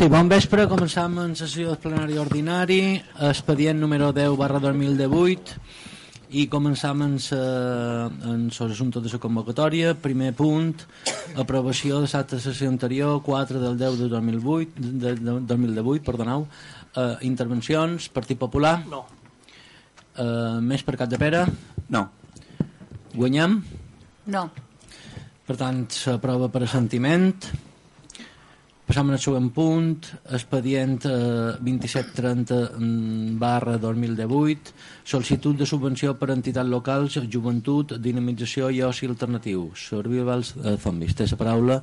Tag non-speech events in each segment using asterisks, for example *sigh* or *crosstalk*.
Sí, bon vespre, començam en sessió de plenari ordinari, expedient número 10 barra 2018 i començam en, l'assumpte de la convocatòria. Primer punt, aprovació de l'acte de sessió anterior, 4 del 10 de 2008, de, de, 2018, perdoneu. Uh, intervencions, Partit Popular? No. Uh, més per Cap de Pere? No. Guanyem? No. Per tant, s'aprova per assentiment. Passam al següent punt, expedient eh, 2730 mm, barra 2018, sol·licitud de subvenció per entitats locals, joventut, dinamització i oci alternatiu. Survivals eh, Zombis. Té la paraula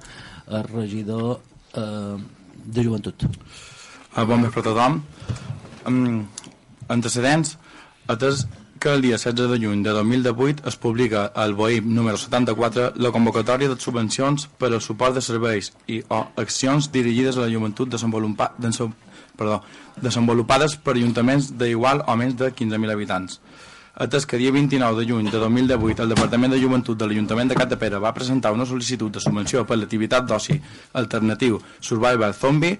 el regidor eh, de joventut. Uh, bon vespre a tothom. Um, antecedents, atès que el dia 16 de juny de 2018 es publica al BOIP número 74 la convocatòria de subvencions per al suport de serveis i o accions dirigides a la joventut desenvolupa, perdó, desenvolupades per ajuntaments d'igual o menys de 15.000 habitants. Atès que dia 29 de juny de 2018 el Departament de Joventut de l'Ajuntament de Catapera va presentar una sol·licitud de subvenció per l'activitat d'oci alternatiu Survival Zombie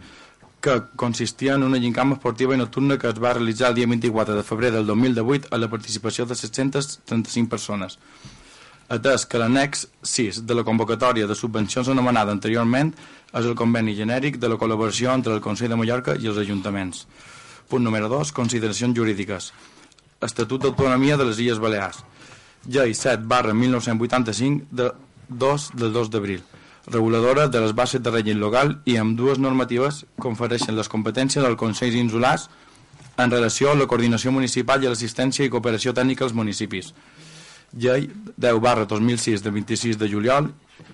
que consistia en una gincama esportiva i nocturna que es va realitzar el dia 24 de febrer del 2018 a la participació de 735 persones. Atès que l'annex 6 de la convocatòria de subvencions anomenada anteriorment és el conveni genèric de la col·laboració entre el Consell de Mallorca i els ajuntaments. Punt número 2. Consideracions jurídiques. Estatut d'Autonomia de les Illes Balears. Llei 7 barra 1985 de 2 del 2 d'abril reguladora de les bases de règim local i amb dues normatives confereixen les competències als Consells Insulars en relació a la coordinació municipal i a l'assistència i cooperació tècnica als municipis. Llei 10 barra 2006 de 26 de juliol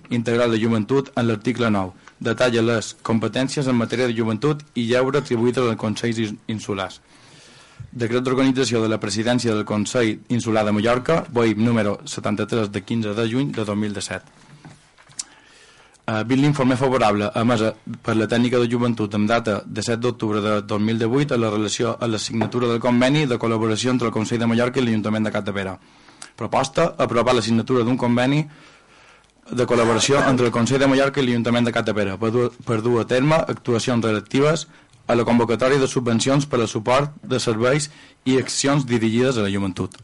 integral de joventut en l'article 9 detalla les competències en matèria de joventut i lleure atribuïdes als Consells Insulars. Decret d'organització de la presidència del Consell Insular de Mallorca, BOIP número 73 de 15 de juny de 2017. Uh, vist l'informe favorable emès per la tècnica de joventut amb data de 7 d'octubre de 2018 a la relació a la signatura del conveni de col·laboració entre el Consell de Mallorca i l'Ajuntament de Catapera. Proposta, aprovar la signatura d'un conveni de col·laboració entre el Consell de Mallorca i l'Ajuntament de Catapera per dur, per dur a terme actuacions relatives a la convocatòria de subvencions per al suport de serveis i accions dirigides a la joventut.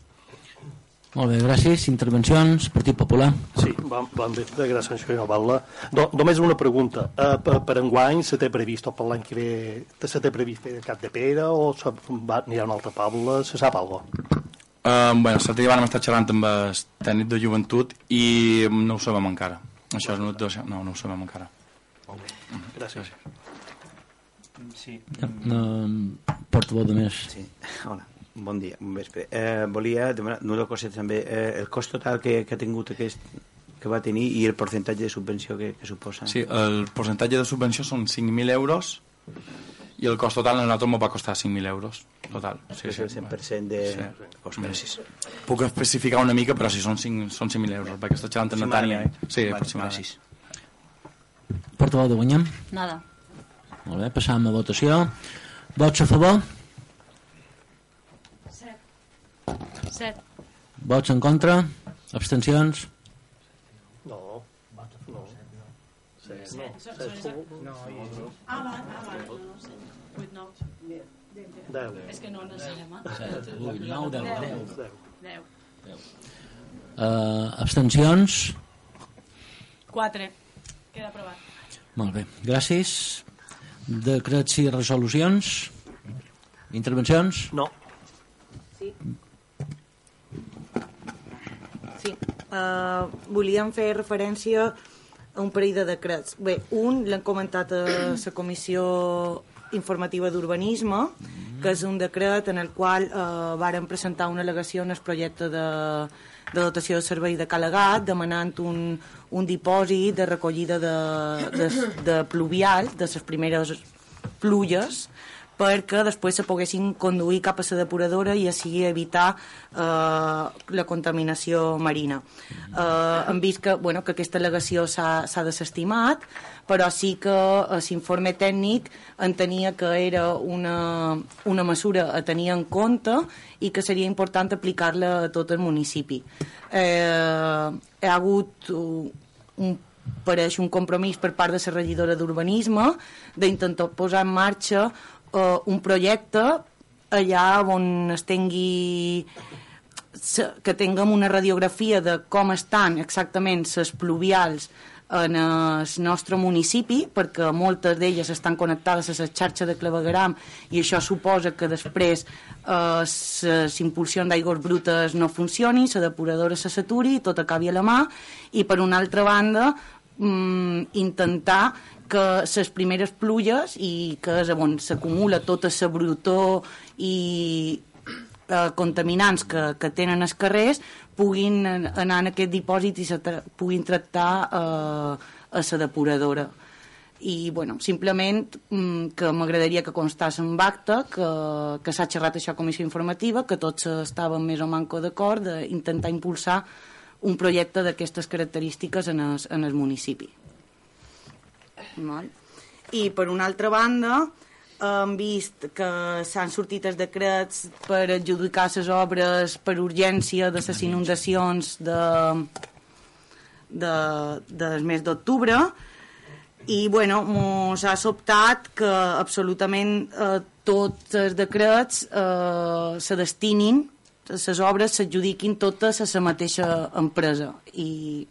Molt bé, gràcies. Intervencions, Partit Popular. Sí, bon, bon vespre, gràcies, senyor Batla. Do, només una pregunta. Uh, per, per enguany se té previst, o per l'any que ve, se té previst fer cap de pera o se va, anirà a un altre poble? Se sap alguna cosa? Uh, bueno, l'altre dia vam estar xerrant amb el tècnic de joventut i no ho sabem encara. Això és actuació. No, no ho sabem encara. Molt bé, gràcies. Sí. No, portaveu de més. Sí, hola. Bon dia, bon vespre. Eh, volia demanar una cosa també. Eh, el cost total que, que ha tingut aquest que va tenir i el percentatge de subvenció que, que suposa. Sí, el percentatge de subvenció són 5.000 euros i el cost total a nosaltres m'ho va costar 5.000 euros total. Sí, sí, el 100% de sí. cost. Gràcies. Puc especificar una mica, però sí, són 5.000 són 5 euros, perquè està xerrant amb Natània. Eh? Sí, vale, aproximadament. Portaveu de Guanyem. Nada. Molt bé, passam a votació. Vots a favor? 7. Vots en contra? Abstencions? No, no. Sí, no. Ah, va, ah, va, no, no sé. 8, 9. Deu. És que no necessitem, eh? 7, 8, 9, 10, 10. Deu. 10. Uh, abstencions? 4. Queda aprovat. Molt bé, gràcies. Decrets i resolucions? Intervencions? No. Sí, uh, volíem fer referència a un parell de decrets. Bé, un l'hem comentat a la Comissió Informativa d'Urbanisme, que és un decret en el qual eh, varen presentar una al·legació en el projecte de, de dotació de servei de Calagat, demanant un, un dipòsit de recollida de, de, de pluvial, de les primeres pluges, perquè després se poguessin conduir cap a la depuradora i així evitar eh, la contaminació marina. Eh, hem vist que, bueno, que aquesta al·legació s'ha desestimat, però sí que l'informe tècnic entenia que era una, una mesura a tenir en compte i que seria important aplicar-la a tot el municipi. Eh, hi ha hagut un pareix un compromís per part de la regidora d'Urbanisme d'intentar posar en marxa eh, un projecte allà on es tingui que tinguem una radiografia de com estan exactament les pluvials en el nostre municipi, perquè moltes d'elles estan connectades a la xarxa de clavegaram i això suposa que després eh, les impulsions d'aigües brutes no funcionin, la depuradora se saturi, tot acabi a la mà, i per una altra banda mm, intentar que les primeres pluges i que és on s'acumula tota la brutor i eh, contaminants que, que tenen els carrers puguin an- anar en aquest dipòsit i se tra puguin tractar eh, a la depuradora. I bueno, simplement mm, que m'agradaria que constàs en acte que, que s'ha xerrat això a comissió informativa que tots estàvem més o manco d'acord d'intentar impulsar un projecte d'aquestes característiques en el, en el municipi Val? i per una altra banda hem vist que s'han sortit els decrets per adjudicar les obres per urgència de les inundacions de, de, del mes d'octubre i bueno, mos ha sobtat que absolutament eh, tots els decrets eh, se destinin les obres s'adjudiquin totes a la mateixa empresa i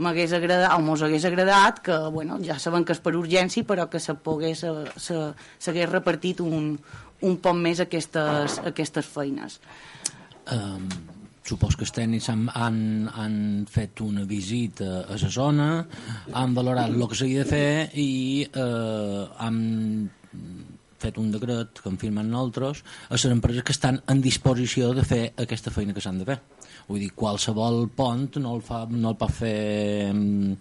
m'hagués agradat, o mos hagués agradat que, bueno, ja sabem que és per urgència, però que se pogués, eh, s'hagués repartit un, un poc més aquestes, aquestes feines. Um, supos que els tècnics han, han, han fet una visita a la zona, han valorat el que s'havia de fer i eh, han fet un decret que en firmen nosaltres a les empreses que estan en disposició de fer aquesta feina que s'han de fer. Vull dir, qualsevol pont no el, fa, no el pot fer mm,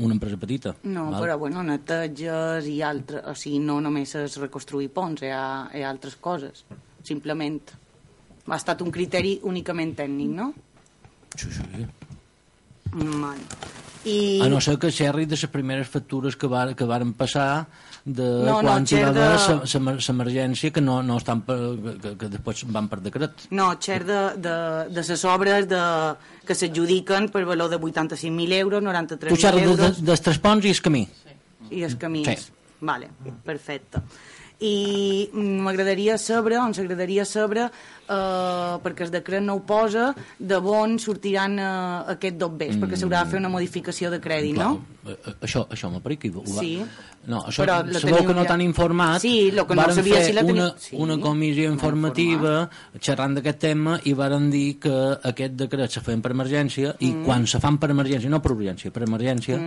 una empresa petita. No, val? però bueno, neteges i altres, o sigui, no només és reconstruir ponts, hi ha, hi ha altres coses, simplement. Ha estat un criteri únicament tècnic, no? Sí, sí. Mal. I... A no ser que xerri de les primeres factures que, var, que varen passar de No, no, quan hi va xer de- haver l'emergència que no, no estan per, que, que després van per decret. No, xer de, de, de les obres de, que s'adjudiquen per valor de 85.000 euros, 93.000 Tu xerres de, euros de, dels tres ponts i el camí. i els camins. Sí. Vale, perfecte. I mm, m'agradaria saber, ens agradaria saber, eh, perquè el decret no ho posa, de on sortiran eh, aquests dos bés, perquè s'haurà de fer una modificació de crèdit, no? Eh, eh, Això, això m'aplica. Sí. No, això, Però sabeu que no t'han informat. Sí, lo que no sabia fer si la teniu- una, Sí, una comissió informativa xerrant d'aquest tema i varen dir que aquest decret se feien per emergència i Mm. quan se fan per emergència, no per urgència, per emergència,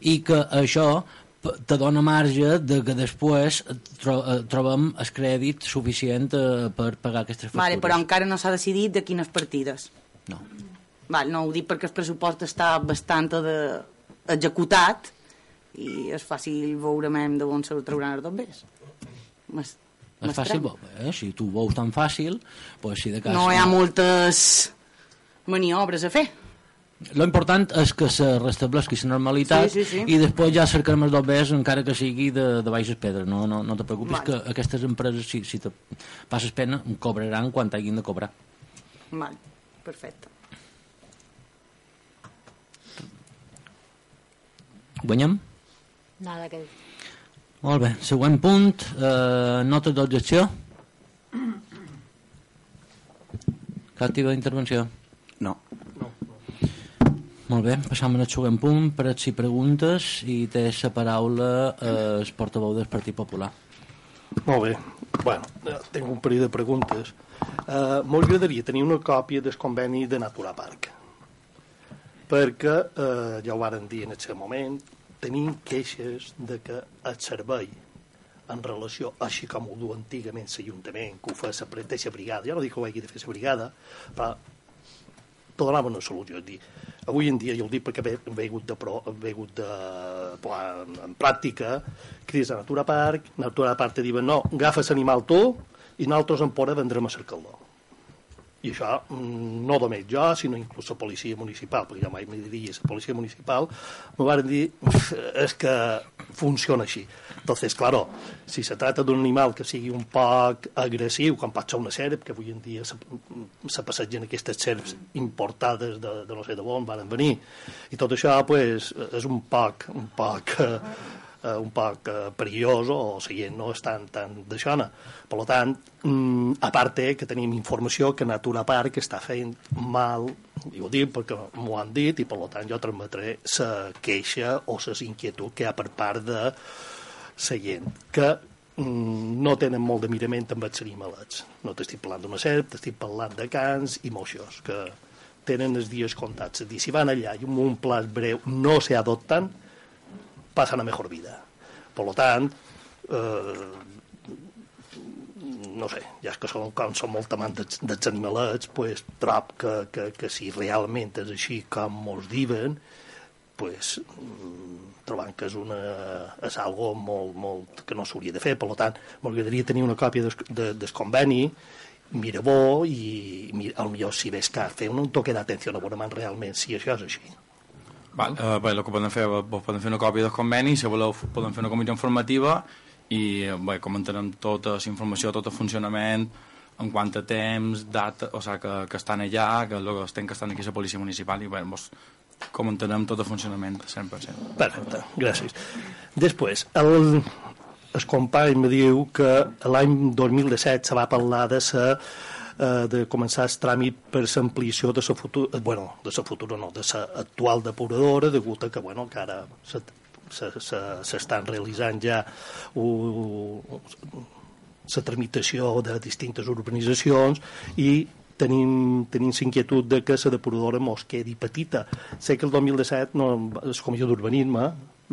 i que això te dona marge de que després tro eh, trobem el crèdit suficient eh, per pagar aquestes factures. Vale, però encara no s'ha decidit de quines partides. No. Val, no ho dic perquè el pressupost està bastant de... executat i és fàcil veurem de on se trauran els dos bés. M'es- És fàcil, eh? si tu ho veus tan fàcil, pues si de cas... No hi ha moltes maniobres a fer. Lo important és que se restablesqui la normalitat Sí, sí, sí. i després ja cercarem els dobbers encara que sigui de, de baixes pedres. No, no, no te preocupis Vale. que aquestes empreses, si, si te passes pena, cobraran quan t'hagin de cobrar. Val, perfecte. Guanyem? Nada que dir. Molt bé. Següent punt, eh, nota d'objecció. Cap tipus d'intervenció? Molt bé, passam al següent punt, prets i preguntes, i té la paraula eh, el portaveu del Partit Popular. Molt bé. Bueno, eh, tinc un parell de preguntes. Uh, M'agradaria tenir una còpia del conveni de Natura Park perquè, uh, ja ho varen dir en aquest moment, tenim queixes de que el servei en relació, així com ho du antigament l'Ajuntament, que ho fa la mateixa brigada, ja no dic que ho hagi de fer la brigada, però te donava una solució. És dir, avui en dia, jo ho dic perquè ve, ve hagut de, pro, ve hagut de posar en, en pràctica, crides a Natura Park, Natura Park te diuen no, agafes l'animal tu i nosaltres en pora vendrem a cercar-lo. I això mm, no només jo, sinó inclús la policia municipal, perquè jo mai me diria la policia municipal, me van dir és que funciona així. Entonces, claro, si se trata d'un animal que sigui un poc agressiu, com pot ser una serp, que avui en dia se, se passegen aquestes serps importades de, de no sé de on van venir, i tot això pues, és un poc, un poc eh, eh, un poc eh, perillós o la gent no és tan, tan d'aixona. Per tant, mm, a part que tenim informació que Natura Park està fent mal, i ho dic perquè m'ho han dit, i per tant jo transmetré la queixa o la inquietud que hi ha per part de la gent, que mm, no tenen molt de mirament amb els animalets. No t'estic parlant d'una serp, t'estic parlant de cans i moixos, que tenen els dies comptats. És dir, si van allà i un pla breu no se adopten, passen a mejor vida. Per tant, eh, no sé, ja és que som, com som molt amants dels, dels animalets, pues, trob que, que, que si realment és així com molts diuen, pues, mm, trobant que és, una, és algo molt, molt, que no s'hauria de fer. Per tant, m'agradaria tenir una còpia des, de, del conveni, mira bo i mira, millor si ves que fer un toque d'atenció a veure realment si això és així. Val, eh, bé, el que podem fer, vos podem fer una còpia del conveni, si voleu podem fer una comissió informativa i eh, bé, comentarem tota la informació, tot el funcionament, en quant a temps, data, o sigui, que, que estan allà, que els que estan aquí a la policia municipal i bé, vos comentarem tot el funcionament 100%. Perfecte, gràcies. Després, el, el company me diu que l'any 2017 se va parlar de sa eh, de començar el tràmit per l'ampliació de la futura, bueno, de la futura no, de la actual depuradora, degut a que, bueno, que ara s'estan realitzant ja la tramitació de distintes urbanitzacions i tenim, tenim l'inquietud de que la depuradora mos quedi petita. Sé que el 2017 no, la Comissió d'Urbanisme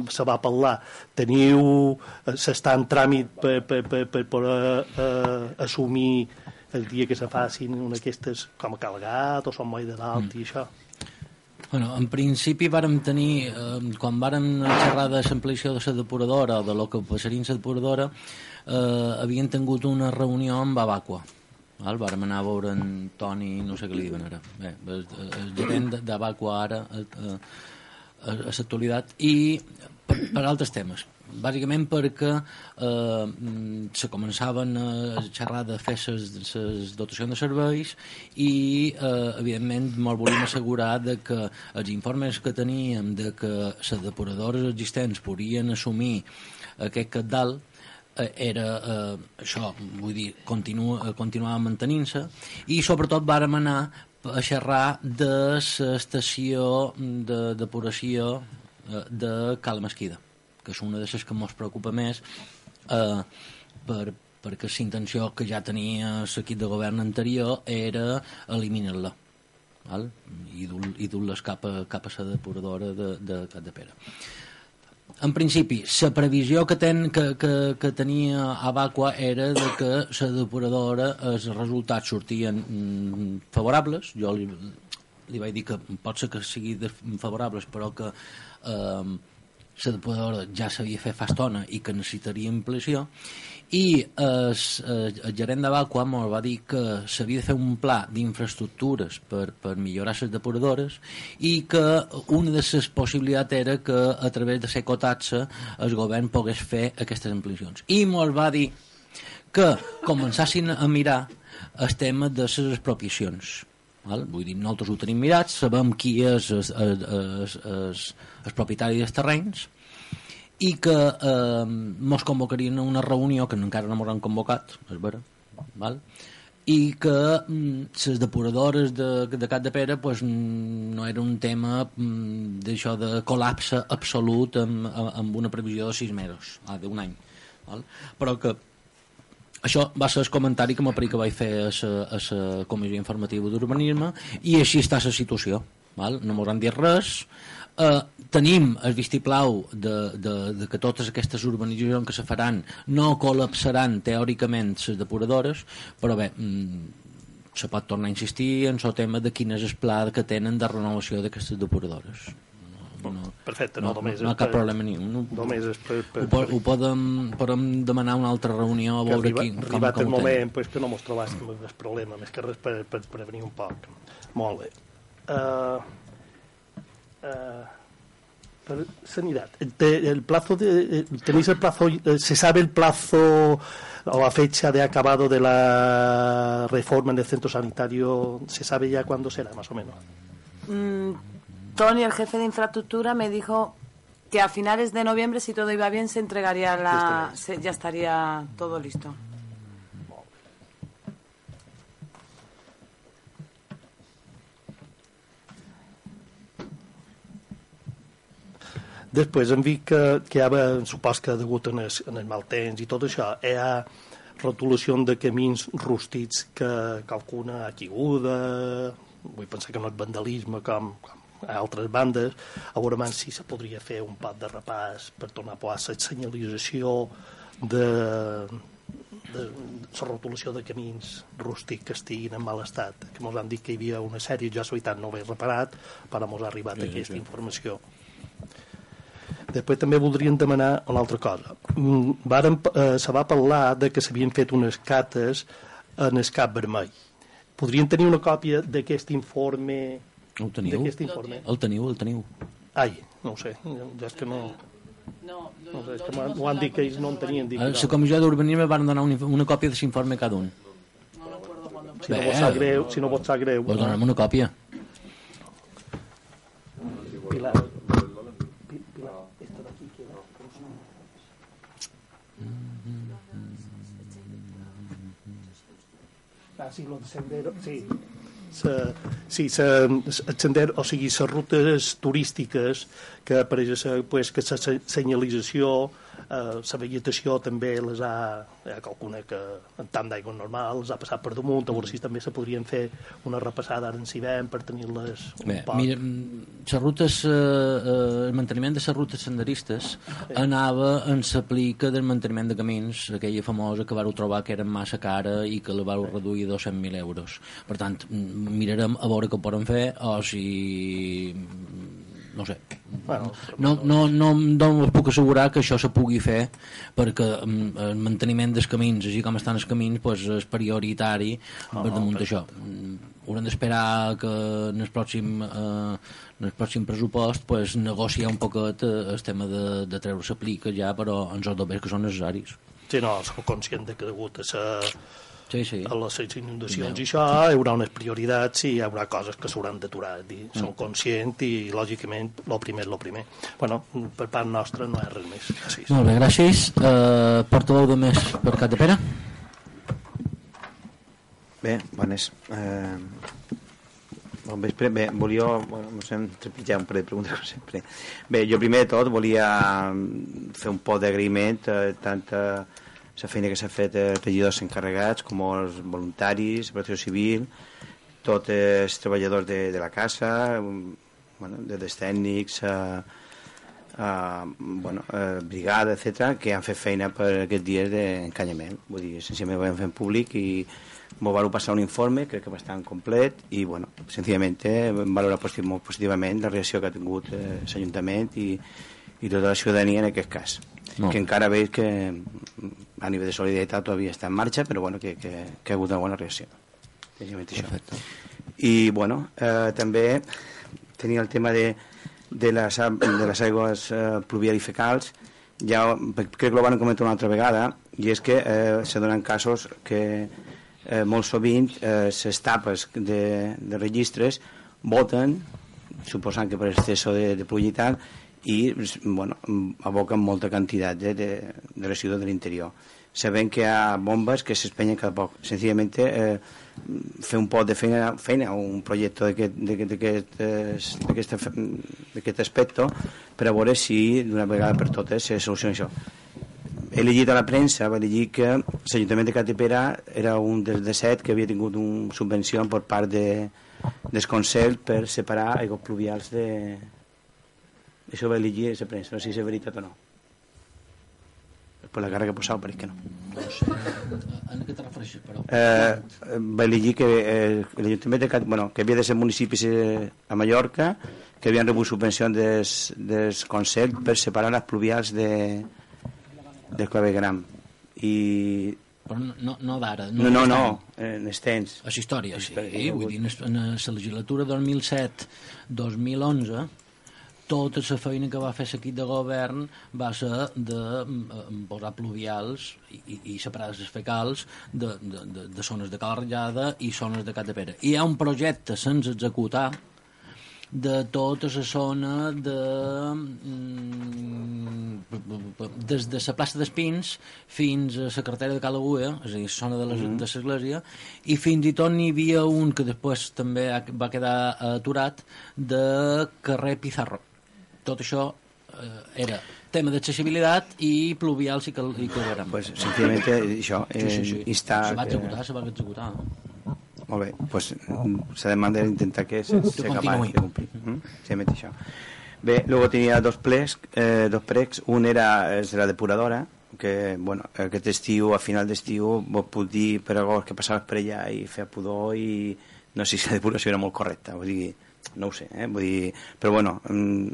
se va parlar, teniu, s'està en tràmit per, per, per, per poder eh, assumir el dia que se facin una d'aquestes com a Calgat o Sant Moi de Dalt mm. i això. Bueno, en principi vàrem tenir, eh, quan vàrem xerrar de l'ampliació de la depuradora o de lo que passaria en la depuradora, eh, havien tingut una reunió amb Abacua Val? Vàrem anar a veure en Toni, no sé què li diuen ara. Bé, el, el gerent d'Abacua ara a, a, a l'actualitat i per, per altres temes bàsicament perquè eh, se començaven a xerrar de fer les dotacions de serveis i eh, evidentment molt volíem assegurar de que els informes que teníem de que les depuradores existents podien assumir aquest capdalt Eh, era eh, això, vull dir, continua, eh, continuava mantenint-se i sobretot vàrem anar a xerrar de l'estació de depuració eh, de Cala Mesquida, que és una de les que ens preocupa més eh, per, perquè la intenció que ja tenia l'equip de govern anterior era eliminar-la val? i dur-les cap, a, cap a la depuradora de, de Cap de Pere en principi, la previsió que, ten, que, que, que tenia Abacua era de que la depuradora, els resultats sortien mm, favorables. Jo li, li vaig dir que pot ser que sigui favorables, però que eh, la depuradora ja sabia fer fa estona i que necessitaria ampliació i el, el gerent de Vacua m'ho va dir que s'havia de fer un pla d'infraestructures per, per millorar les depuradores i que una de les possibilitats era que a través de ser cotatxa el govern pogués fer aquestes ampliacions. I mos va dir que començassin a mirar el tema de les expropiacions. Val? Vull dir, nosaltres ho tenim mirat, sabem qui és el, propietari dels terrenys, i que eh, mos convocarien a una reunió que encara no m'ho han convocat, és vera, val? i que mm, les depuradores de, de Cap de Pere pues, no era un tema mm, d'això de col·lapse absolut amb, amb una previsió de sis mesos, ah, d'un any. Val? Però que això va ser el comentari que m'apareix que vaig fer a la comissió informativa d'urbanisme i així està la situació. Val? No m'hauran dit res, eh, tenim el vistiplau de, de, de que totes aquestes urbanitzacions que se faran no col·lapsaran teòricament les depuradores, però bé, mm, se pot tornar a insistir en el tema de quin és el pla que tenen de renovació d'aquestes depuradores. No, Perfecte, no, només no, no és hi ha cap per- problema ni un. No, Només és per... per, ho, po- ho podem, podem demanar una altra reunió a veure arriba, qui, com, arribat com el moment pues, que no mos trobàssim amb el problema, més que res per, per prevenir un poc. Molt bé. Uh, uh, per sanidad. El plazo de, ¿Tenéis el plazo, eh, se sabe el plazo o la fecha de acabado de la reforma en el centro sanitario? ¿Se sabe ya cuándo será, más o menos? Mm, Tony, el jefe de infraestructura, me dijo que a finales de noviembre, si todo iba bien, se entregaría la... se- ya estaría todo listo. Després hem vist que, que hi ha, supos que degut en el, en el mal temps i tot això, hi ha rotulació de camins rústics que qualcuna ha caiguda, vull pensar que no és vandalisme com, com a altres bandes, a veure si se podria fer un pat de repàs per tornar a posar la senyalització de, de la rotulació de camins rústics que estiguin en mal estat, que ens han dit que hi havia una sèrie, jo la veritat no ho he reparat, però ens ha arribat Sí, aquesta sí. informació. Després també voldríem demanar una altra cosa. Mm, Varen, eh, se va parlar de que s'havien fet unes cates en el cap vermell. Podrien tenir una còpia d'aquest informe... El teniu? D'aquest informe? El teniu, el teniu. Ai, no ho sé, ja és que no... No, no sé, és que m'ho han dit que ells no en tenien. Dic, A no. la comissió d'urbanisme van donar una, una còpia de l'informe cada un. Si no vos sap greu, si no vos sap greu... Pues dona'm una còpia. Pilar. Pi- Pilar, esta d'aquí, que no, com se llama? Ah, sí, lo de sendero, sí. Se, sí, se, el sender, o sigui, les rutes turístiques que pareix ser pues, que la se- senyalització, eh, la vegetació també les ha, hi ha qualcuna que en tant d'aigua normal les ha passat per damunt, a veure si també se podrien fer una repassada ara en Civem per tenir-les un Bé, poc. mira, mm, les rutes, eh, eh, el manteniment de les rutes senderistes anava en la plica del manteniment de camins, aquella famosa que vau trobar que era massa cara i que la vau reduir a 200.000 euros. Per tant, mm, mirarem a veure què podem fer o si... no sé. Bueno, No, no, no, no puc assegurar que això se pugui fer perquè mm, el manteniment dels camins, així com estan els camins, pues, és prioritari per damunt d'això. Mm, Haurem d'esperar que en el pròxim, eh, en el pròxim pressupost pues, negociar un poquet eh, el tema de, de treure la plica ja, però ens ho que són necessaris. Sí, no, som conscients de que degut a, sa, Sí, sí. a les inundacions i això hi haurà unes prioritats i hi haurà coses que s'hauran d'aturar. Mm. Som conscients i, lògicament, el primer és el primer. bueno, per part nostra no ha res més. Gràcies. Molt bé, gràcies. Uh, portaveu de més per Cat de Pere? Bé, bones. Eh, bon vespre. Bé, volia... Bueno, no sé, trepitjar un parell de preguntes com sempre. Bé, jo primer de tot volia fer un pot d'agraïment a tanta la feina que s'ha fet els regidors encarregats, com els voluntaris, la protecció civil, tots els treballadors de, de la casa, mm, bueno, des dels tècnics, a, a, bueno, a brigada, etc que han fet feina per aquests dies d'encanyament. Vull dir, senzillament ho vam fer en públic i m'ho vau passar un informe, crec que bastant complet, i, bueno, senzillament vam valorar positiv, molt positivament la reacció que ha tingut eh, l'Ajuntament i, i tota la ciutadania en aquest cas. Molt Que encara veig que a nivell de solidaritat todavía està en marxa, però bueno, que, que, que ha hagut una bona reacció. Perfecte. I bueno, eh, també tenia el tema de, de, les, de les aigües eh, pluvial i fecals, ja crec que ho van comentar una altra vegada, i és que eh, se donen casos que eh, molt sovint eh, les tapes de, de registres voten, suposant que per exceso de, de pluvialitat, i bueno, aboquen molta quantitat de, de, de residus de l'interior. Sabem que hi ha bombes que s'espenyen cada poc. Senzillament eh, fer un pot de feina, feina un projecte d'aquest- d'aquest- aspecte per a veure si d'una vegada per totes se soluciona això. He llegit a la premsa, va llegir que l'Ajuntament de Catepera era un dels de set que havia tingut una subvenció per part de, del Consell per separar aigües pluvials de... Això va llegir a la premsa, no sé si és veritat o no. Per la cara que posava pareix que no. No sé. En què te refereixes, però? Eh, va llegir que eh, l'Ajuntament de Cat, bueno, que havia de ser municipis eh, a Mallorca que havien rebut subvencions des, des Consell per separar les pluvials de, del clavegram. I... Però no, no, d'ara. No, no, no, en els temps. És història, sí. Història, Vull dir, en la legislatura 2007-2011 tota la feina que va fer l'equip de govern va ser de mm, posar pluvials i, i, i separar les fecals de, de, de, de zones de Cala Ratllada i zones de Catapera. Hi ha un projecte sense executar de tota la zona de mm, des de la plaça d'Espins fins a la carretera de Calagüe, és a dir, la zona de de l'església, i fins i tot n'hi havia un que després també va quedar aturat de carrer Pizarro. Tot això eh, era tema d'accessibilitat i pluvials i, cal, i calveram. Pues, senzillament això, eh, sí, sí, sí. instar se va que- executar, se va executar. Molt bé, pues, mm, se demanda intentar que se, se capaç de complir. Mm? Simplement això. Bé, luego tenia dos plecs, eh, dos pregs. Un era de la depuradora, que, bueno, aquest estiu, a final d'estiu, vos puc dir per agost que passaves per allà i feia pudor i no sé si la depuració era molt correcta, vull dir, no ho sé, eh? vull dir, però bueno, mm,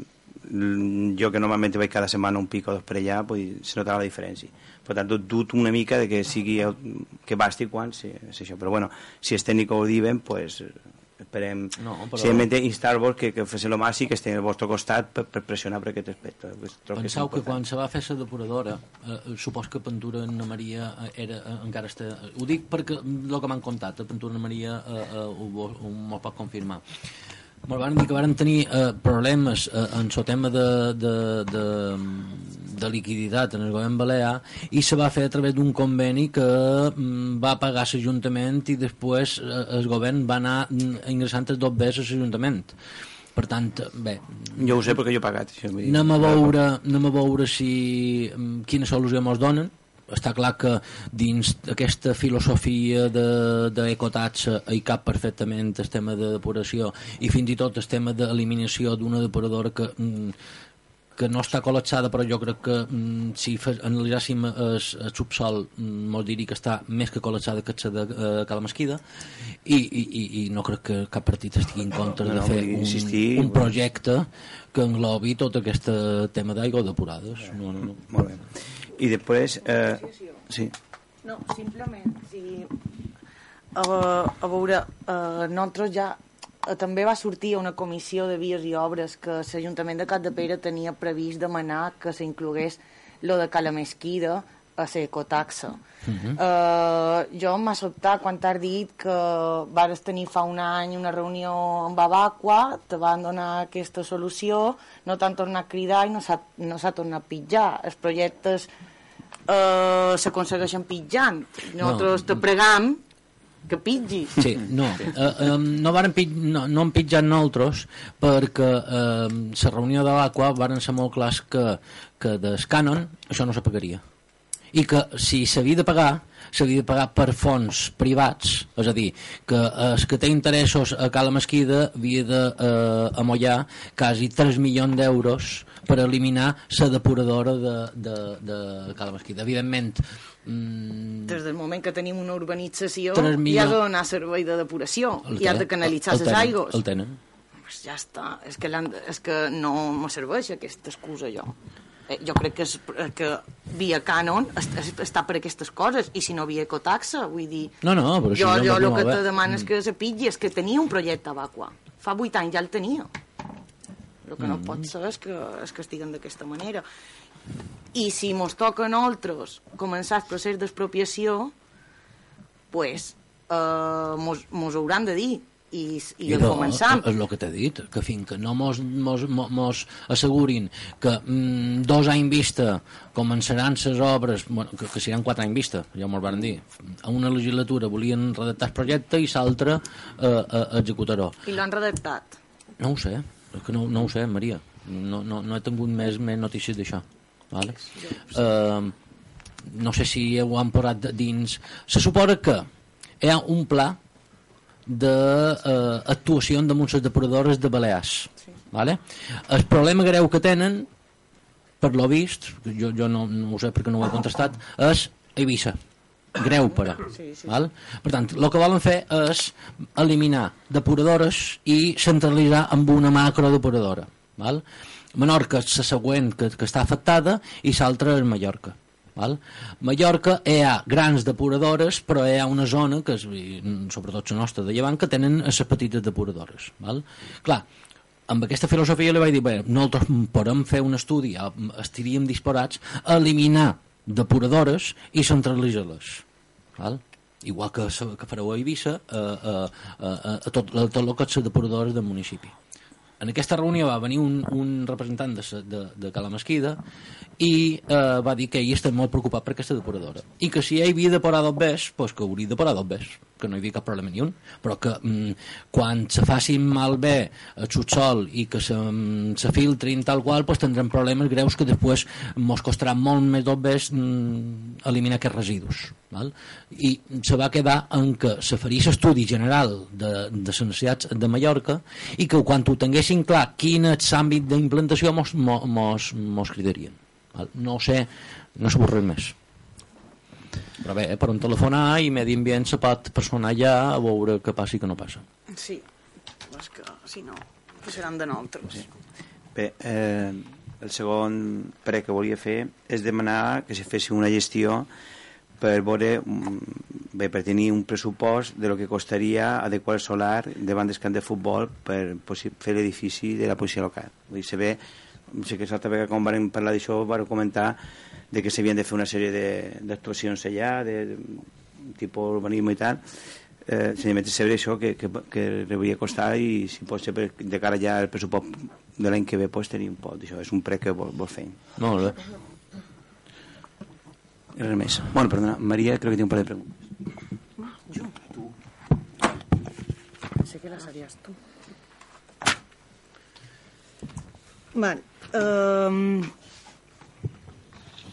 jo que normalment vaig cada setmana un pic o dos per allà, dir, se notava la diferència. Per tant, dubto una mica de que sigui el- que basti quan, sí, és això. Però bueno, si és tècnic ho diuen, pues, esperem No, però- simplement instar-vos que, que fes el màxim que estiguin al vostre costat per, per pressionar per aquest aspecte. Pues, és Penseu que important. quan se va fer la depuradora, eh, supos que Pentura Anna Maria eh, era, eh, encara està... Ho dic perquè el que m'han contat, a Pentura Anna Maria eh, eh, ho, ho, ho m'ho pot confirmar. Me'l van dir que van tenir eh, problemes eh, en el tema de, de, de, de liquiditat en el govern balear i se va fer a través d'un conveni que mm, va pagar l'Ajuntament i després eh, el govern va anar mm, ingressant dos vegades a l'Ajuntament. Per tant, bé, Jo ho sé perquè jo he pagat. Això, vull dir, anem a veure, anem a veure si, mm, quina solució ens donen està clar que dins aquesta filosofia de- d'ecotatxa de, hi cap perfectament el tema de depuració i fins i tot el tema d'eliminació d'una depuradora que mm, que no està col·lapsada, però jo crec que mm, si fe, analitzàssim el, el subsol mm, mos diria que està més que col·lapsada que la de eh, Cala Mesquida i, i, i, no crec que cap partit estigui en contra No, de no, fer vull un, insistir, un projecte que englobi tot aquest tema d'aigua depurades. No, no, no. Molt bé. I després... Eh, sí. No, simplement, si, a, a veure, uh, nosaltres ja eh, també va sortir una comissió de vies i obres que l'Ajuntament de Capdepera tenia previst demanar que s'inclogués lo de Cala Mesquida a la ecotaxa. Uh -huh. uh, jo m'ha sobtat quan t'has dit que vares tenir fa un any una reunió amb Abacua, te van donar aquesta solució, no t'han tornat a cridar i no s'ha no s'ha tornat a pitjar. Els projectes eh, s'aconsegueixen pitjant. Nosaltres No. te pregam que pitgi. Sí, no, eh, eh, no, varen pit, no, no hem pitjat nosaltres perquè eh, la reunió de l'Aqua varen ser molt clars que, que des cànon això no se pagaria i que si s'havia de pagar s'havia de pagar per fons privats és a dir, que els que té interessos a Cala Mesquida havia de eh, amollar quasi 3 milions d'euros per eliminar la depuradora de, de, de Cala Mesquida evidentment mm, Des del moment que tenim una urbanització Tres hi ha de donar servei de depuració el i ha de canalitzar el les tenen, aigües. el tenen. Pues ja està, és que, és que no me serveix aquesta excusa jo. Eh, jo crec que, és, que via cànon est- est- està per aquestes coses i si no via ecotaxa, vull dir No, no, però jo, ja jo el que te demano és que se pitgi és que tenia un projecte a Vacua. Fa vuit anys ja el tenia el que no Mm. pot ser és que, és que estiguen d'aquesta manera i si mos toca a nosaltres començar el procés d'expropiació pues, eh, mos, mos hauran de dir i, i el no, començam és el que t'he dit, que fins que no mos, mos, mos, mos assegurin que mm, dos anys vista començaran les obres, bueno, que, que seran quatre anys vista, ja m'ho van dir. A una legislatura volien redactar el projecte i l'altra eh, eh, executar-ho. i l'han redactat No ho sé, és que no, no ho sé, Maria. No, no, no he tingut més, més notícies d'això. Vale? Eh, no sé si ho han posat dins... Se suposa que hi ha un pla d'actuació de les depuradores de Balears. Sí. Vale? El problema greu que tenen, per lo vist, jo, jo no, no ho sé perquè no ho he contestat, és Eivissa. Greu per a. Sí, sí. Val? Per tant, el que volen fer és eliminar depuradores i centralitzar amb una macro depuradora. Val? Menorca és la següent que, que està afectada i l'altra és Mallorca. Val? Mallorca hi ha grans depuradores però hi ha una zona que és, sobretot la nostra de llevant que tenen les petites depuradores val? clar, amb aquesta filosofia li vaig dir, bé, nosaltres podem fer un estudi, estaríem disparats a eliminar depuradores i centralitzar-les. Igual que, que fareu a Eivissa, a, a, a, a, tot, a tot el que és depuradores del municipi. En aquesta reunió va venir un, un representant de, de, de Cala Mesquida i eh, va dir que ell està molt preocupat per aquesta depuradora i que si ell havia de parar dos bes pues que hauria de parar dos bes que no hi havia cap problema ni un però que mm, quan se facin malbé el subsol i que se, mm, se filtrin tal qual pues tindrem problemes greus que després mos costarà molt més dos bes mm, eliminar aquests residus val? i se va quedar en que se faria l'estudi general de, de les necessitats de Mallorca i que quan ho tinguessin clar quin és l'àmbit d'implantació mos, mos, mos, cridarien val? no sé, no sé res més però bé, eh, per un telefonar i medi ambient se pot personar ja a veure què passa i què no passa Sí, és que si no, seran de nosaltres. Bé, eh, el segon pre que volia fer és demanar que se fessi una gestió per veure, mm, bé, per tenir un pressupost de lo que costaria adequar el solar davant del camp de futbol per fer l'edifici de la policia local. Vull dir, se ve, sé que l'altra vegada quan vam parlar d'això vam comentar de que s'havien de fer una sèrie de- d'actuacions allà, de, de tipus urbanisme i tal, eh, senzillament és saber això que, que, que hauria costar i si pot ser per, de cara ja al pressupost de l'any que ve pues, tenir un poc d'això, és un prec que vol, vol fer molt bé I res més bueno, perdona, Maria crec que té un par de preguntes Pensé que la series tu. Vale. Um,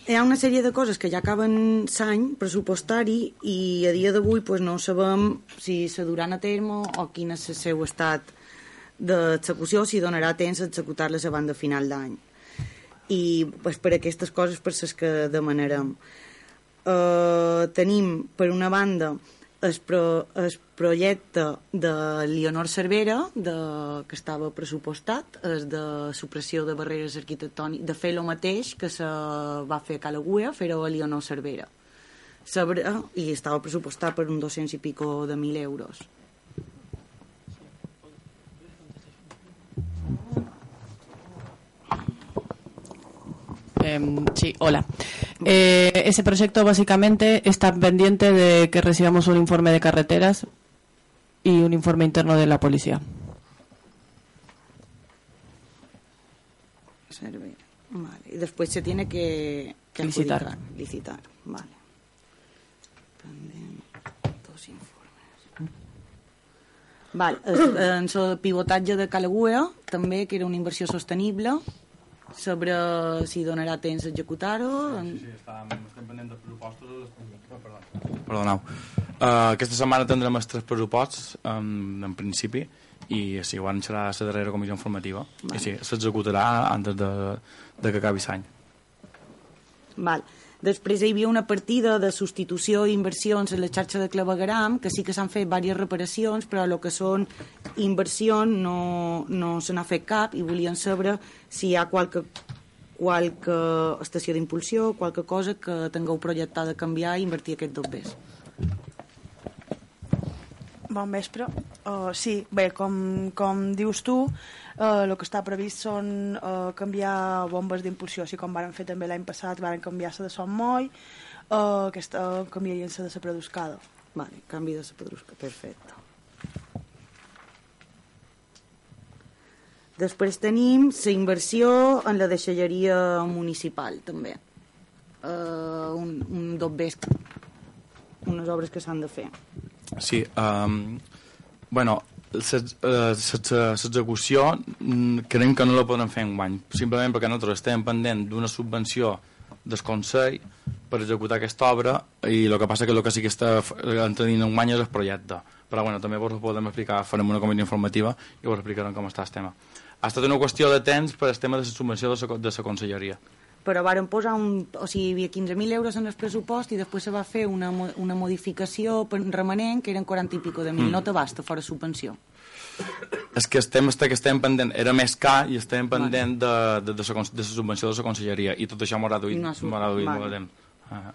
hi ha una sèrie de coses que ja acaben l'any pressupostari i a dia d'avui pues, no sabem si se duran a terme o quin és el seu estat d'execució, si donarà temps a executar-les abans de final d'any. I pues, per aquestes coses per les que demanarem. Uh, tenim, per una banda, el, pro, projecte de Leonor Cervera, de, que estava pressupostat, és de supressió de barreres arquitectòniques, de fer el mateix que se va fer a Calagüe, fer-ho a Leonor Cervera. Sabre, I estava pressupostat per un 200 i pico de mil euros. Eh, sí, hola. Eh, ese proyecto básicamente está pendiente de que recibamos un informe de carreteras y un informe interno de la policía. Vale. Y después se tiene que, que Licitar. adjudicar, licitar. Vale. Dos informes. Vale. Es- En el pivotatge de Calagüe, també, que era una inversió sostenible, sobre si donarà temps a executar-ho. Sí, sí, estem, estem pendents dels pressupostos. oh, perdó. Perdoneu. Uh, aquesta setmana tindrem els tres pressuposts, um, en principi, i si quan serà la darrera comissió informativa. Vale. I sí, s'executarà antes de, de que acabi l'any. Val. Després hi havia una partida de substitució i inversions en la xarxa de clavegaram, que sí que s'han fet diverses reparacions, però el que són inversions no, no se n'ha fet cap i volien saber si hi ha qualque, qualque estació d'impulsió, qualque cosa que tingueu projectada canviar i invertir aquests dos bés. Bon vespre. Uh, sí, bé, com, com dius tu, uh, el que està previst són uh, canviar bombes d'impulsió, així com varen fer també l'any passat, varen canviar-se de Son Moll, uh, aquesta uh, canviarien-se de la Preduscada. Vale, canvi de la pedrusca, perfecte. Després tenim la inversió en la deixalleria municipal, també. Uh, un, un dos bés, unes obres que s'han de fer. Sí, um, bueno, l'execució mm, creiem que no la podem fer en guany, simplement perquè nosaltres estem pendent d'una subvenció del Consell per executar aquesta obra i el que passa que el que sí que està entenent en guany és el projecte. Però bueno, també vos ho podem explicar farem una comissió informativa i vos explicarem com està el tema. Ha estat una qüestió de temps per el tema de la subvenció de la conselleria però varen posar un... O sigui, hi havia 15.000 euros en el pressupost i després se va fer una, una modificació remanent que eren 40 i pico de mil. Mm. No t'abasta fora subvenció. És que estem, este que estem pendent, era més car i estem pendent de, de, de, la, de la subvenció de la conselleria i tot això m'ho ha reduït, No ha sub- m'ho ha reduït vale. molt de temps. Ah.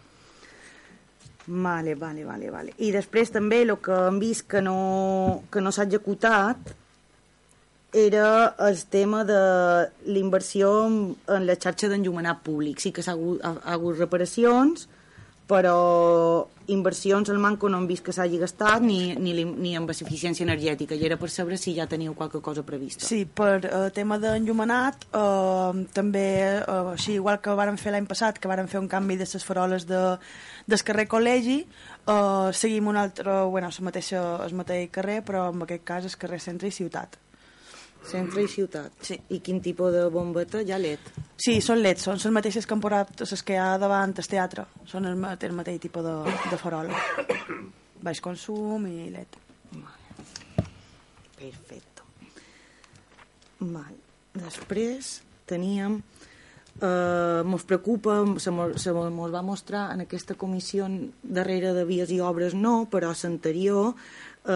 Vale, vale, vale, vale. I després també el que hem vist que no, que no s'ha executat era el tema de l'inversió en, en la xarxa d'enllumenat públic. Sí que s'ha hagut, ha, ha hagut reparacions, però inversions al manco no hem vist que s'hagi gastat ni, ni, ni amb eficiència energètica i era per saber si ja teniu qualque cosa prevista. Sí, per eh, tema d'enllumenat, eh, també, eh, així igual que varen fer l'any passat, que varen fer un canvi de les faroles de, del carrer Col·legi, eh, seguim un altre, bueno, el mateix, el mateix carrer, però en aquest cas el carrer Centre i Ciutat. Centre i ciutat. Sí. I quin tipus de bombeta? Ja LED. Sí, són leds, són les mateixes que han posat les que hi ha davant el teatre. Són el, ma- el mateix tipus de, de farola. Baix consum i led. Perfecto. Val. Després teníem... Eh, mos preocupa, se mos, se mos va mostrar en aquesta comissió darrere de vies i obres no, però a l'anterior eh,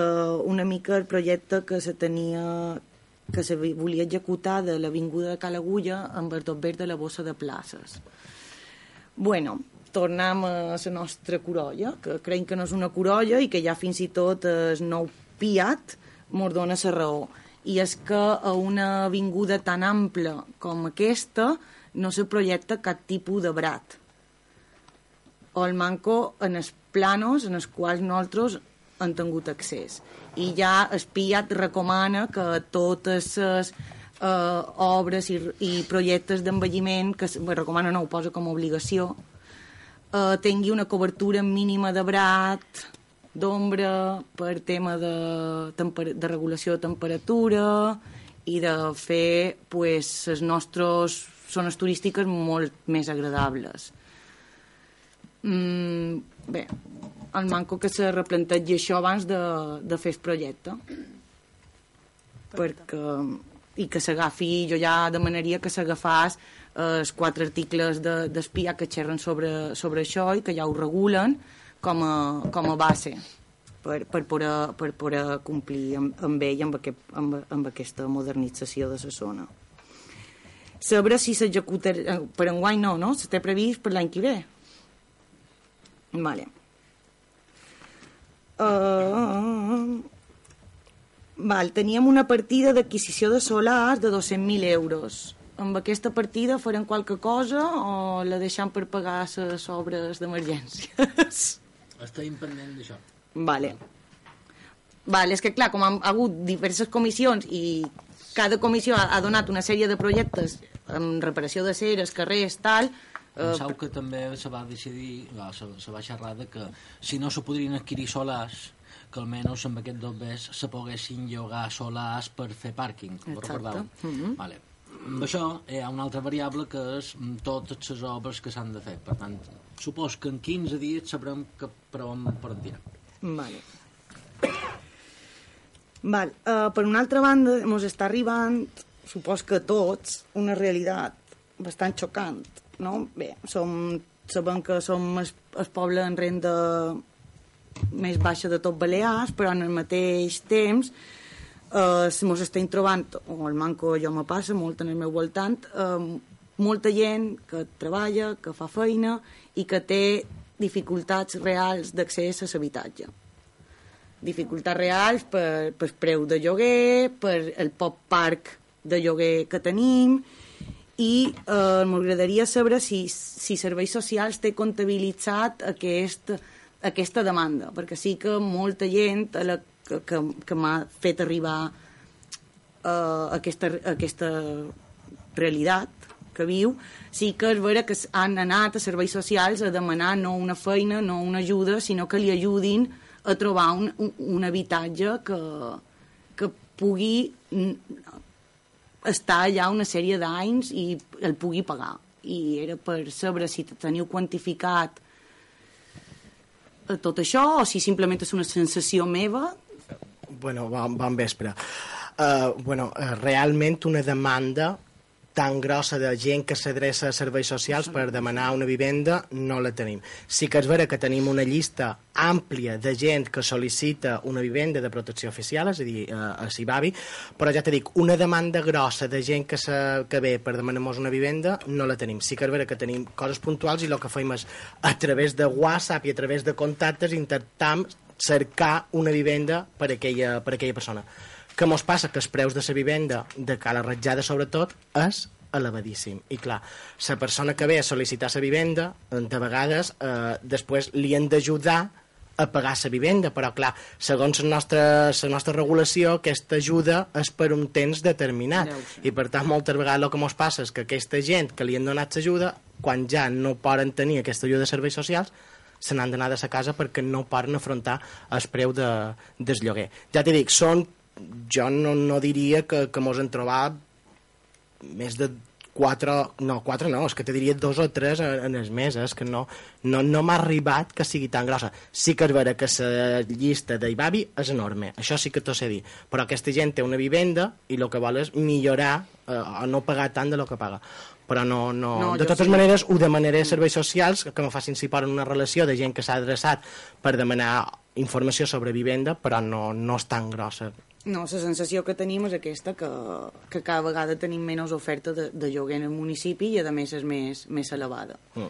una mica el projecte que se tenia que se volia executar de l'Avinguda de Calagulla amb el tot verd de la bossa de places. Bueno, tornem a la nostra corolla, que creiem que no és una corolla i que ja fins i tot el nou Piat mos dona la raó. I és que a una avinguda tan ampla com aquesta no se projecta cap tipus de brat. O el manco en els planos en els quals nosaltres han tingut accés. I ja el Piat recomana que totes les eh, obres i, i projectes d'envelliment, que bé, recomana no, ho posa com a obligació, eh, tingui una cobertura mínima de brat, d'ombra, per tema de, de regulació de temperatura i de fer pues, les nostres zones turístiques molt més agradables. Mm, bé, el manco que se replantegi això abans de, de fer el projecte. Perquè, i que s'agafi, jo ja demanaria que s'agafàs eh, els quatre articles de, d'espia que xerren sobre, sobre això i que ja ho regulen com a, com a base per, per, poder, per poder complir amb, amb ell amb, aquest, amb, amb aquesta modernització de la zona. Saber si s'executarà... Per enguany no, no? Se té previst per l'any que ve. Vale. Uh, val, teníem una partida d'adquisició de solars de 200.000 euros. Amb aquesta partida farem qualque cosa o la deixam per pagar les obres d'emergències? Estem pendent d'això. Vale. Vale, és que clar, com han hagut diverses comissions i cada comissió ha, ha donat una sèrie de projectes amb reparació de ceres, carrers, tal... eh, Penseu que també se va decidir, va, se, se va xerrar de que si no se podrien adquirir solars, que almenys amb aquest dobbers se poguessin llogar solars per fer pàrquing, ho Exacte. recordeu? Mhm. Vale. Amb això hi ha una altra variable que és mm, totes les obres que s'han de fer. Per tant, supos que en 15 dies sabrem que per on per on tirar. Vale. Val. Uh, per una altra banda, ens està arribant, supos que tots, una realitat bastant xocant, no? Bé, som, sabem que som el, el poble en renda més baixa de tot Balears, però en el mateix temps eh, ens estem trobant, o el manco jo me passa molt en el meu voltant, eh, molta gent que treballa, que fa feina i que té dificultats reals d'accés a l'habitatge. Dificultats reals per, per preu de lloguer, per el poc parc de lloguer que tenim i eh, m'agradaria saber si, si Serveis Socials té comptabilitzat aquest, aquesta demanda, perquè sí que molta gent a la, que, que, que m'ha fet arribar eh, aquesta, aquesta realitat que viu, sí que és vera que han anat a serveis socials a demanar no una feina, no una ajuda, sinó que li ajudin a trobar un, un, un habitatge que, que pugui estar allà una sèrie d'anys i el pugui pagar. I era per saber si teniu quantificat eh, tot això o si simplement és una sensació meva Bueno, bon, bon vespre. Uh, bueno, uh, realment una demanda tan grossa de gent que s'adreça a serveis socials per demanar una vivenda no la tenim. Sí que és vera que tenim una llista àmplia de gent que sol·licita una vivenda de protecció oficial, és a dir, a, a Cibavi, però ja t'he dic, una demanda grossa de gent que, se, que ve per demanar-nos una vivenda no la tenim. Sí que és vera que tenim coses puntuals i el que fem és a través de WhatsApp i a través de contactes intentam cercar una vivenda per a aquella, per a aquella persona. Què mos passa? Que els preus de la vivenda, de cala ratjada sobretot, és elevadíssim. I clar, la persona que ve a sol·licitar la vivenda, de vegades, eh, després li han d'ajudar a pagar la vivenda, però clar, segons la nostra, la nostra regulació, aquesta ajuda és per un temps determinat. I per tant, moltes vegades el que ens passa és que aquesta gent que li han donat l'ajuda, quan ja no poden tenir aquesta ajuda de serveis socials, se n'han d'anar de sa casa perquè no poden afrontar el preu de, del lloguer. Ja t'he dit, són jo no, no diria que, que mos en trobat més de quatre, no, quatre no, és que te diria dos o tres en, en els mesos, que no, no, no m'ha arribat que sigui tan grossa. Sí que és vera que la llista d'Ibavi és enorme, això sí que t'ho sé dir, però aquesta gent té una vivenda i el que vol és millorar eh, o no pagar tant de lo que paga però no, no... No, de totes sí. maneres ho demanaré a serveis socials que me facin si poden una relació de gent que s'ha adreçat per demanar informació sobre vivenda però no, no és tan grossa No, la sensació que tenim és aquesta, que, que cada vegada tenim menys oferta de, de lloguer en el municipi i a més és més, més elevada. mm.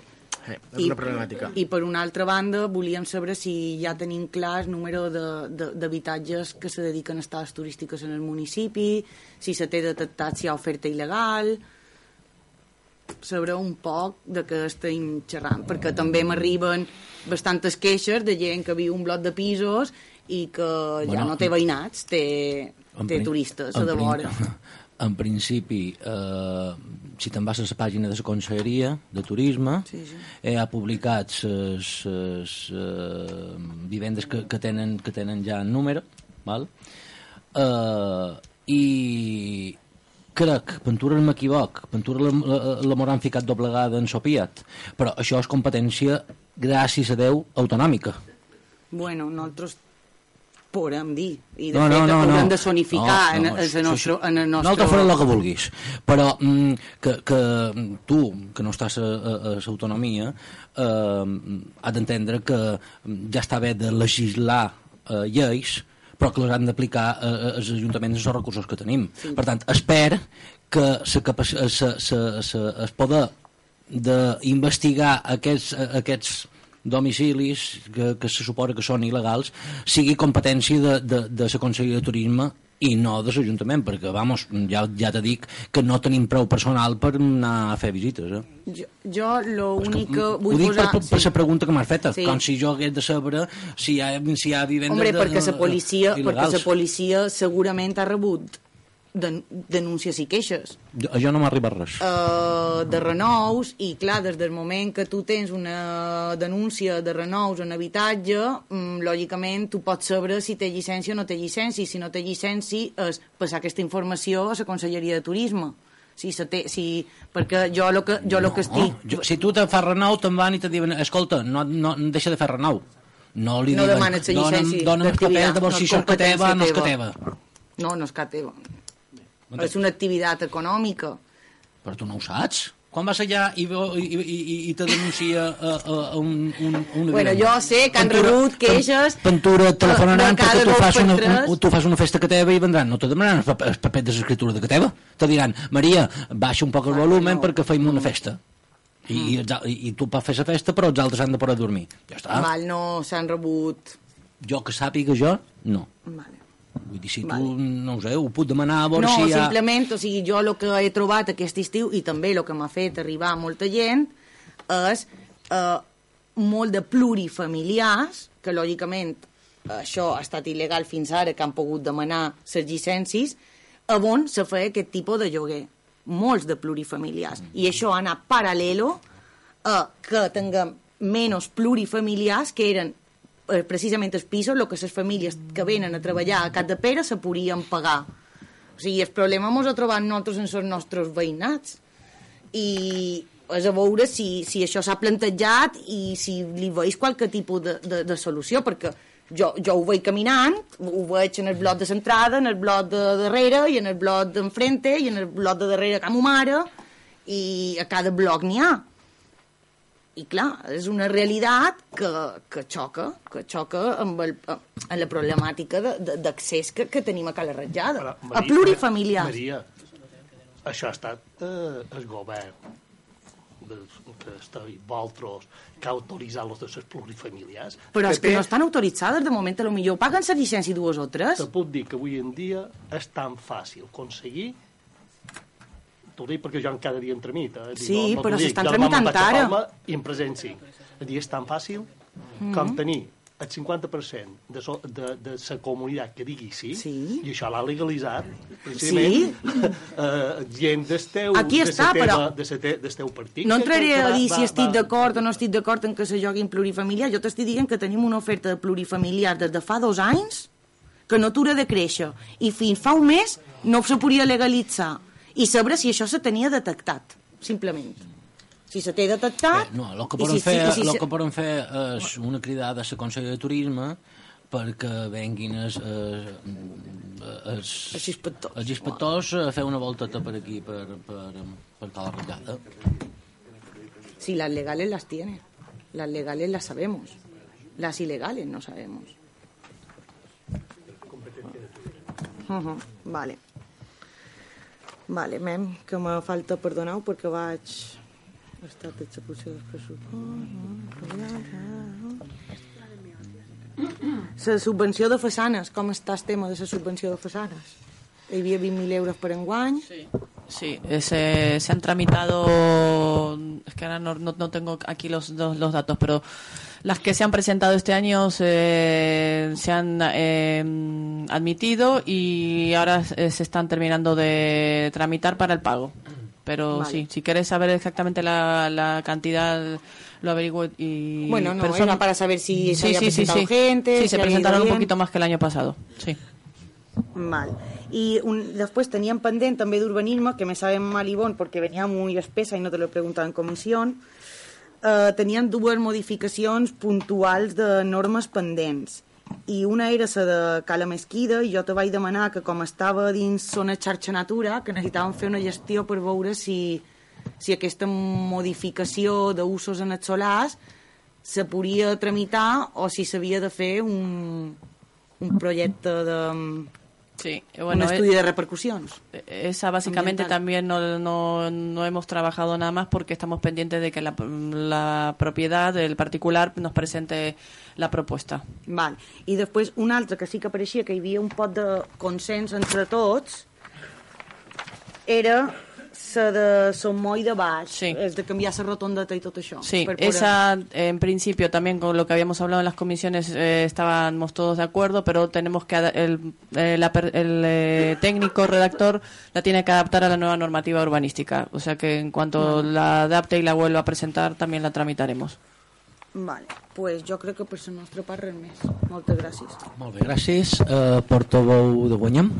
eh, és una problemàtica I per una altra banda volíem saber si ja tenim clar el número de- de- d'habitatges que se dediquen a estades turístiques en el municipi, si se té detectat si hi ha oferta il·legal, saber un poc de què estem xerrant, perquè també m'arriben bastantes queixes de gent que viu un bloc de pisos i que ja Bueno, no té veïnats, té, té turistes a de vora. *laughs* En principi, eh, si te'n vas a la pàgina de la Conselleria de Turisme, Sí, sí. eh, ha publicat les eh, vivendes que, que, tenen, que tenen ja en número, val? Eh, i crec, Ventura no m'equivoc, Ventura la, m'hauran ficat doblegada en Sopiat, però això és competència, gràcies a Déu, autonòmica. Bueno, nosaltres podem dir, i de No, fet no, no, no. de sonificar No, no, en, en, nostre, en el nostre... Nosaltres farem el que vulguis, però mm, que, que tu, que no estàs a, a, a l'autonomia, eh, has d'entendre que ja està bé de legislar eh, lleis, però que les han d'aplicar eh, els ajuntaments els recursos que tenim. Sí. Per tant, espero que se, capaci- se, se, se, es poder d'investigar aquests, aquests domicilis que, que se suposa que són il·legals sigui competència de, de, de la Conselleria de Turisme i no de l'Ajuntament, perquè, vamos, ja, ja te dic que no tenim prou personal per anar a fer visites, eh? Jo, jo l'únic que Ho vull dic posar... per, la pregunta que m'has fet, Sí. com si jo hagués de saber si hi ha, si hi ha vivendes Hombre, de, perquè la policia, perquè il·legals. la policia segurament ha rebut den denúncies i queixes Jo, jo no m'arriba res. uh, de renous i clar, des del moment que tu tens una denúncia de renous en habitatge mm, lògicament tu pots saber si té llicència o no té llicència i si no té llicència és passar aquesta informació a la Conselleria de Turisme si se té, si, perquè jo el que, jo lo que estic Jo, si tu te fas renou, te'n van i te diuen escolta, no, no, deixa de fer renou. No li no diuen, demanes la "Dona'm- llicència Dona'm els papers de veure si això és que teva no és que teva. No, no és que teva. És una activitat econòmica. Però tu no ho saps. Quan vas allà i, i, i, i, i te denuncia a, a, a un, un, una Bueno, jo sé que han Pentura- rebut queixes Pentura telefonaran perquè tu fas, una, un, tu fas una festa que teva i vendran. No te demanaran els pap- els papers de l'escriptura de que teva. Te diran, Maria, baixa un poc el volumen perquè feim una festa. I, al- i, i tu pots fer la festa, però els altres han de poder dormir. Ja està. Val, no s'han rebut... Jo que sàpiga jo, no. Vale. Vull dir, si tu, no ho sé, ho puc demanar a veure No, si hi ha... simplement, o sigui, jo el que he trobat aquest estiu i també el que m'ha fet arribar molta gent és eh, molt de plurifamiliars, que lògicament això ha estat il·legal fins ara, que han pogut demanar les llicències, on se feia aquest tipus de lloguer. Molts de plurifamiliars. I això ha anat paral·lelo a que tinguem menys plurifamiliars que eren precisament els pisos, el que les famílies que venen a treballar a Cap de Pere se podien pagar. O sigui, el problema mos ha trobat nosaltres en els nostres veïnats. I és a veure si, si això s'ha plantejat i si li veus qualque tipus de, de, de solució, perquè Jo, jo ho veig caminant, ho veig en el bloc de l'entrada, en el bloc de darrere, i en el bloc d'enfrente, i en el bloc de darrere que ma mare, i a cada bloc n'hi ha. I clar, és una realitat que, que xoca, que xoca amb, el, amb la problemàtica d'accés que, que tenim a Cala Ratjada, a plurifamiliars. Maria, això ha estat eh, el govern que esteu vosaltres que ha autoritzat los de les plurifamiliars. Però és que té- no estan autoritzades, de moment a lo millor paguen la llicència dues o tres. Te puc dir que avui en dia és tan fàcil aconseguir t'ho dic perquè jo cada dia em tramita. Eh? Sí, no, no però s'estan tramitant ara. Palma I en present sí. És a dir, és tan fàcil Mhm. com tenir el 50% de, so, de, de la comunitat que digui sí, sí. i això l'ha legalitzat precisament *laughs* eh, gent del teu, Aquí de està, sa teva, però- de sa te, del teu partit. No entraré a dir va- si estic d'acord o no estic d'acord en que se joguin plurifamiliars. Jo t'estic dient que tenim una oferta de plurifamiliars des de fa dos anys que no atura de créixer. I fins fa un mes no se podia legalitzar. I saber si això se tenia detectat, simplement. Si se té detectat... No, el que i podem si- fer, si el se- que podem fer és una cridada a la Consell de Turisme perquè venguin els, els, els, els inspectors, els inspectors a fer una volteta per aquí, per, per, per Cala Ratllada. Si las legales las tiene. Las legales las sabemos. Las ilegales no sabemos. Ujú, Vale. Vale, mem, que me falta perdoneu perquè vaig... Estat d'execució dels pressupostos... La subvenció de façanes, com està el tema de la subvenció de façanes? Hi havia 20.000 euros per enguany. Sí. Sí, se, se han tramitado, es que ahora no, no, no tengo aquí los, los, los datos, pero las que se han presentado este año se, se han eh, admitido y ahora eh, se están terminando de tramitar para el pago. Pero Vale. sí, si quieres saber exactamente la, la cantidad, lo averiguo y... Bueno, no, pero era para saber si se sí, había sí, presentado sí. gente, Sí, si se presentaron un poquito más que el año pasado, sí. Mal. Y un, después tenían pendent també d'urbanisme, que me sabe mal bon, porque venía muy espesa y no te lo he preguntado en comisión. Eh, tenien dues modificacions puntuals de normes pendents. I una era la de Cala Mesquida, i jo te vaig demanar que com estava dins zona xarxa natura, que necessitàvem fer una gestió per veure si, si aquesta modificació d'usos en els solars se podia tramitar o si s'havia de fer un, un projecte de... Sí, un estudio de repercusiones. Esa básicamente también no, no, no hemos trabajado nada más porque estamos pendientes de que la, la propiedad del particular nos presente la propuesta. Val. I després un altre que sí que pareixia que hi havia un pot de consens entre tots era la de Sommoy de baix, sí. és de canviar la rotondeta i tot això. Sí, poder- esa en principio también con lo que habíamos hablado en las comisiones eh, estábamos todos de acuerdo, pero tenemos que el, eh, el, eh, técnico redactor la tiene que adaptar a la nueva normativa urbanística, o sea que en cuanto la adapte y la vuelva a presentar también la tramitaremos. Vale, pues jo crec que per la nostra part res més. Moltes gràcies. Molt bé, gràcies. Uh, portaveu de Guanyam.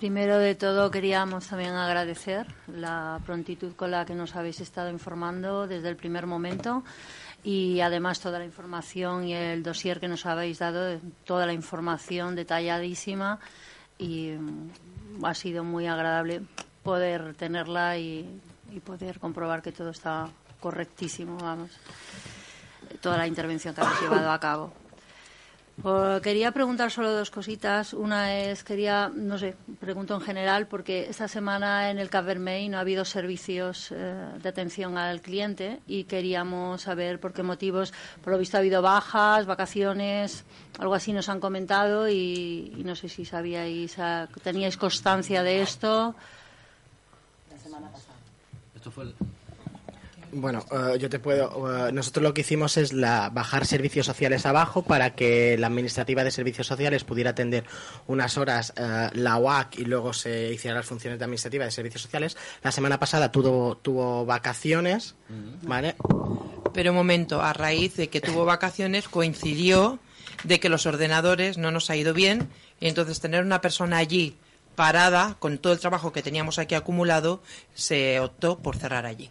Primero de todo queríamos también agradecer la prontitud con la que nos habéis estado informando desde el primer momento y además toda la información y el dossier que nos habéis dado, toda la información detalladísima y mm, ha sido muy agradable poder tenerla y, y poder comprobar que todo está correctísimo, vamos, toda la intervención que habéis llevado a cabo. Oh, quería preguntar solo dos cositas. Una es, quería, no sé, pregunto en general, porque esta semana en el Cap Vermell no ha habido servicios eh, de atención al cliente y queríamos saber por qué motivos. Por lo visto ha habido bajas, vacaciones, algo así nos han comentado y, y no sé si sabíais, ah, teníais constancia de esto. Esto fue el... Bueno, eh, yo te puedo. eh, nosotros lo que hicimos es la, bajar servicios sociales abajo para que la administrativa de servicios sociales pudiera atender unas horas eh, la UAC y luego se hicieran las funciones de administrativa de servicios sociales. La semana pasada tuvo, tuvo vacaciones, ¿vale? Pero un momento, a raíz de que tuvo vacaciones coincidió de que los ordenadores no nos ha ido bien y entonces tener una persona allí parada con todo el trabajo que teníamos aquí acumulado se optó por cerrar allí.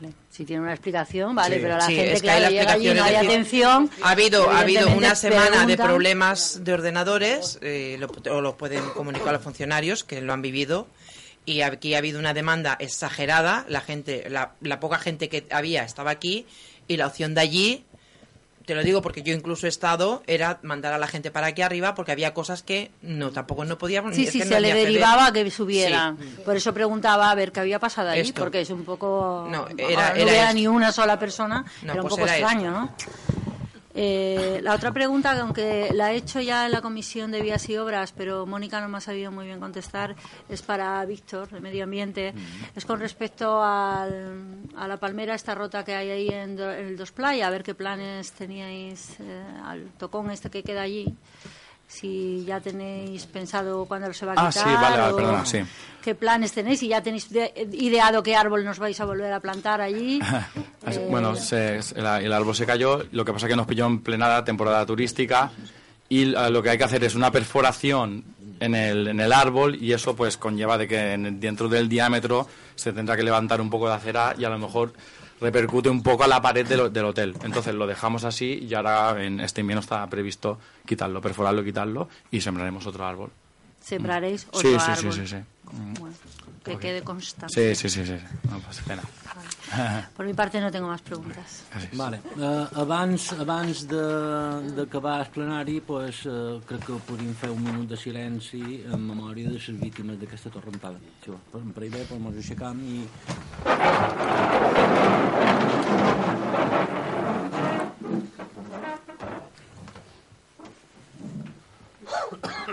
Vale. Si tiene una explicación, vale, Sí, pero la sí, gente, es que hay claro, la llega allí no hay decir, atención. Ha habido, ha habido una semana de problemas de ordenadores, eh, lo, pueden comunicar a los funcionarios que lo han vivido. Y aquí ha habido una demanda exagerada. La gente, la, la poca gente que había estaba aquí y la opción de allí, te lo digo porque yo incluso he estado, era mandar a la gente para aquí arriba porque había cosas que no tampoco no podíamos. Sí, sí, se le derivaba que subieran. Sí. Por eso preguntaba a ver qué había pasado allí, Esto. porque es un poco... No, era- no era ni una sola persona, No, era un pues poco era extraño. ¿no? Eh, la otra pregunta, que aunque la he hecho ya en la Comisión de Vías y Obras, pero Mónica no me ha sabido muy bien contestar, es para Víctor, de Medio Ambiente. Es con respecto al- a la palmera esta rota que hay ahí en, Do- en el Dos Playa, a ver qué planes teníais eh, al tocón este que queda allí. Si ya tenéis pensado cuándo se va a Ah, quitar. sí, vale, vale, o perdona, sí. ¿Qué planes tenéis? Y ya tenéis de- ideado qué árbol nos vais a volver a plantar allí. *laughs* Eh, Bueno, se- el, árbol se cayó, lo que pasa es que nos pilló en plena temporada turística y eh, lo que hay que hacer es una perforación en el, en el árbol y eso pues conlleva de que en dentro del diámetro se tendrá que levantar un poco de acera y a lo mejor repercute un poco a la pared del, del hotel. Entonces lo dejamos así y ahora en este invierno está previsto quitarlo, perforarlo quitarlo y sembraremos otro árbol. sembraréis otro Sí, sí, sí, árbol. sí, sí. Mm. Bueno, que quede constante. Sí, sí, sí, sí. No pasa pena. *laughs* Per mi parte no tengo más preguntas. Gràcies. Vale. Uh, abans abans d'acabar el plenari, pues, uh, crec que podríem fer un minut de silenci en memòria de les víctimes d'aquesta torrentada. Si pues per un parell bé, pues, mos aixecam i... Oh! *coughs*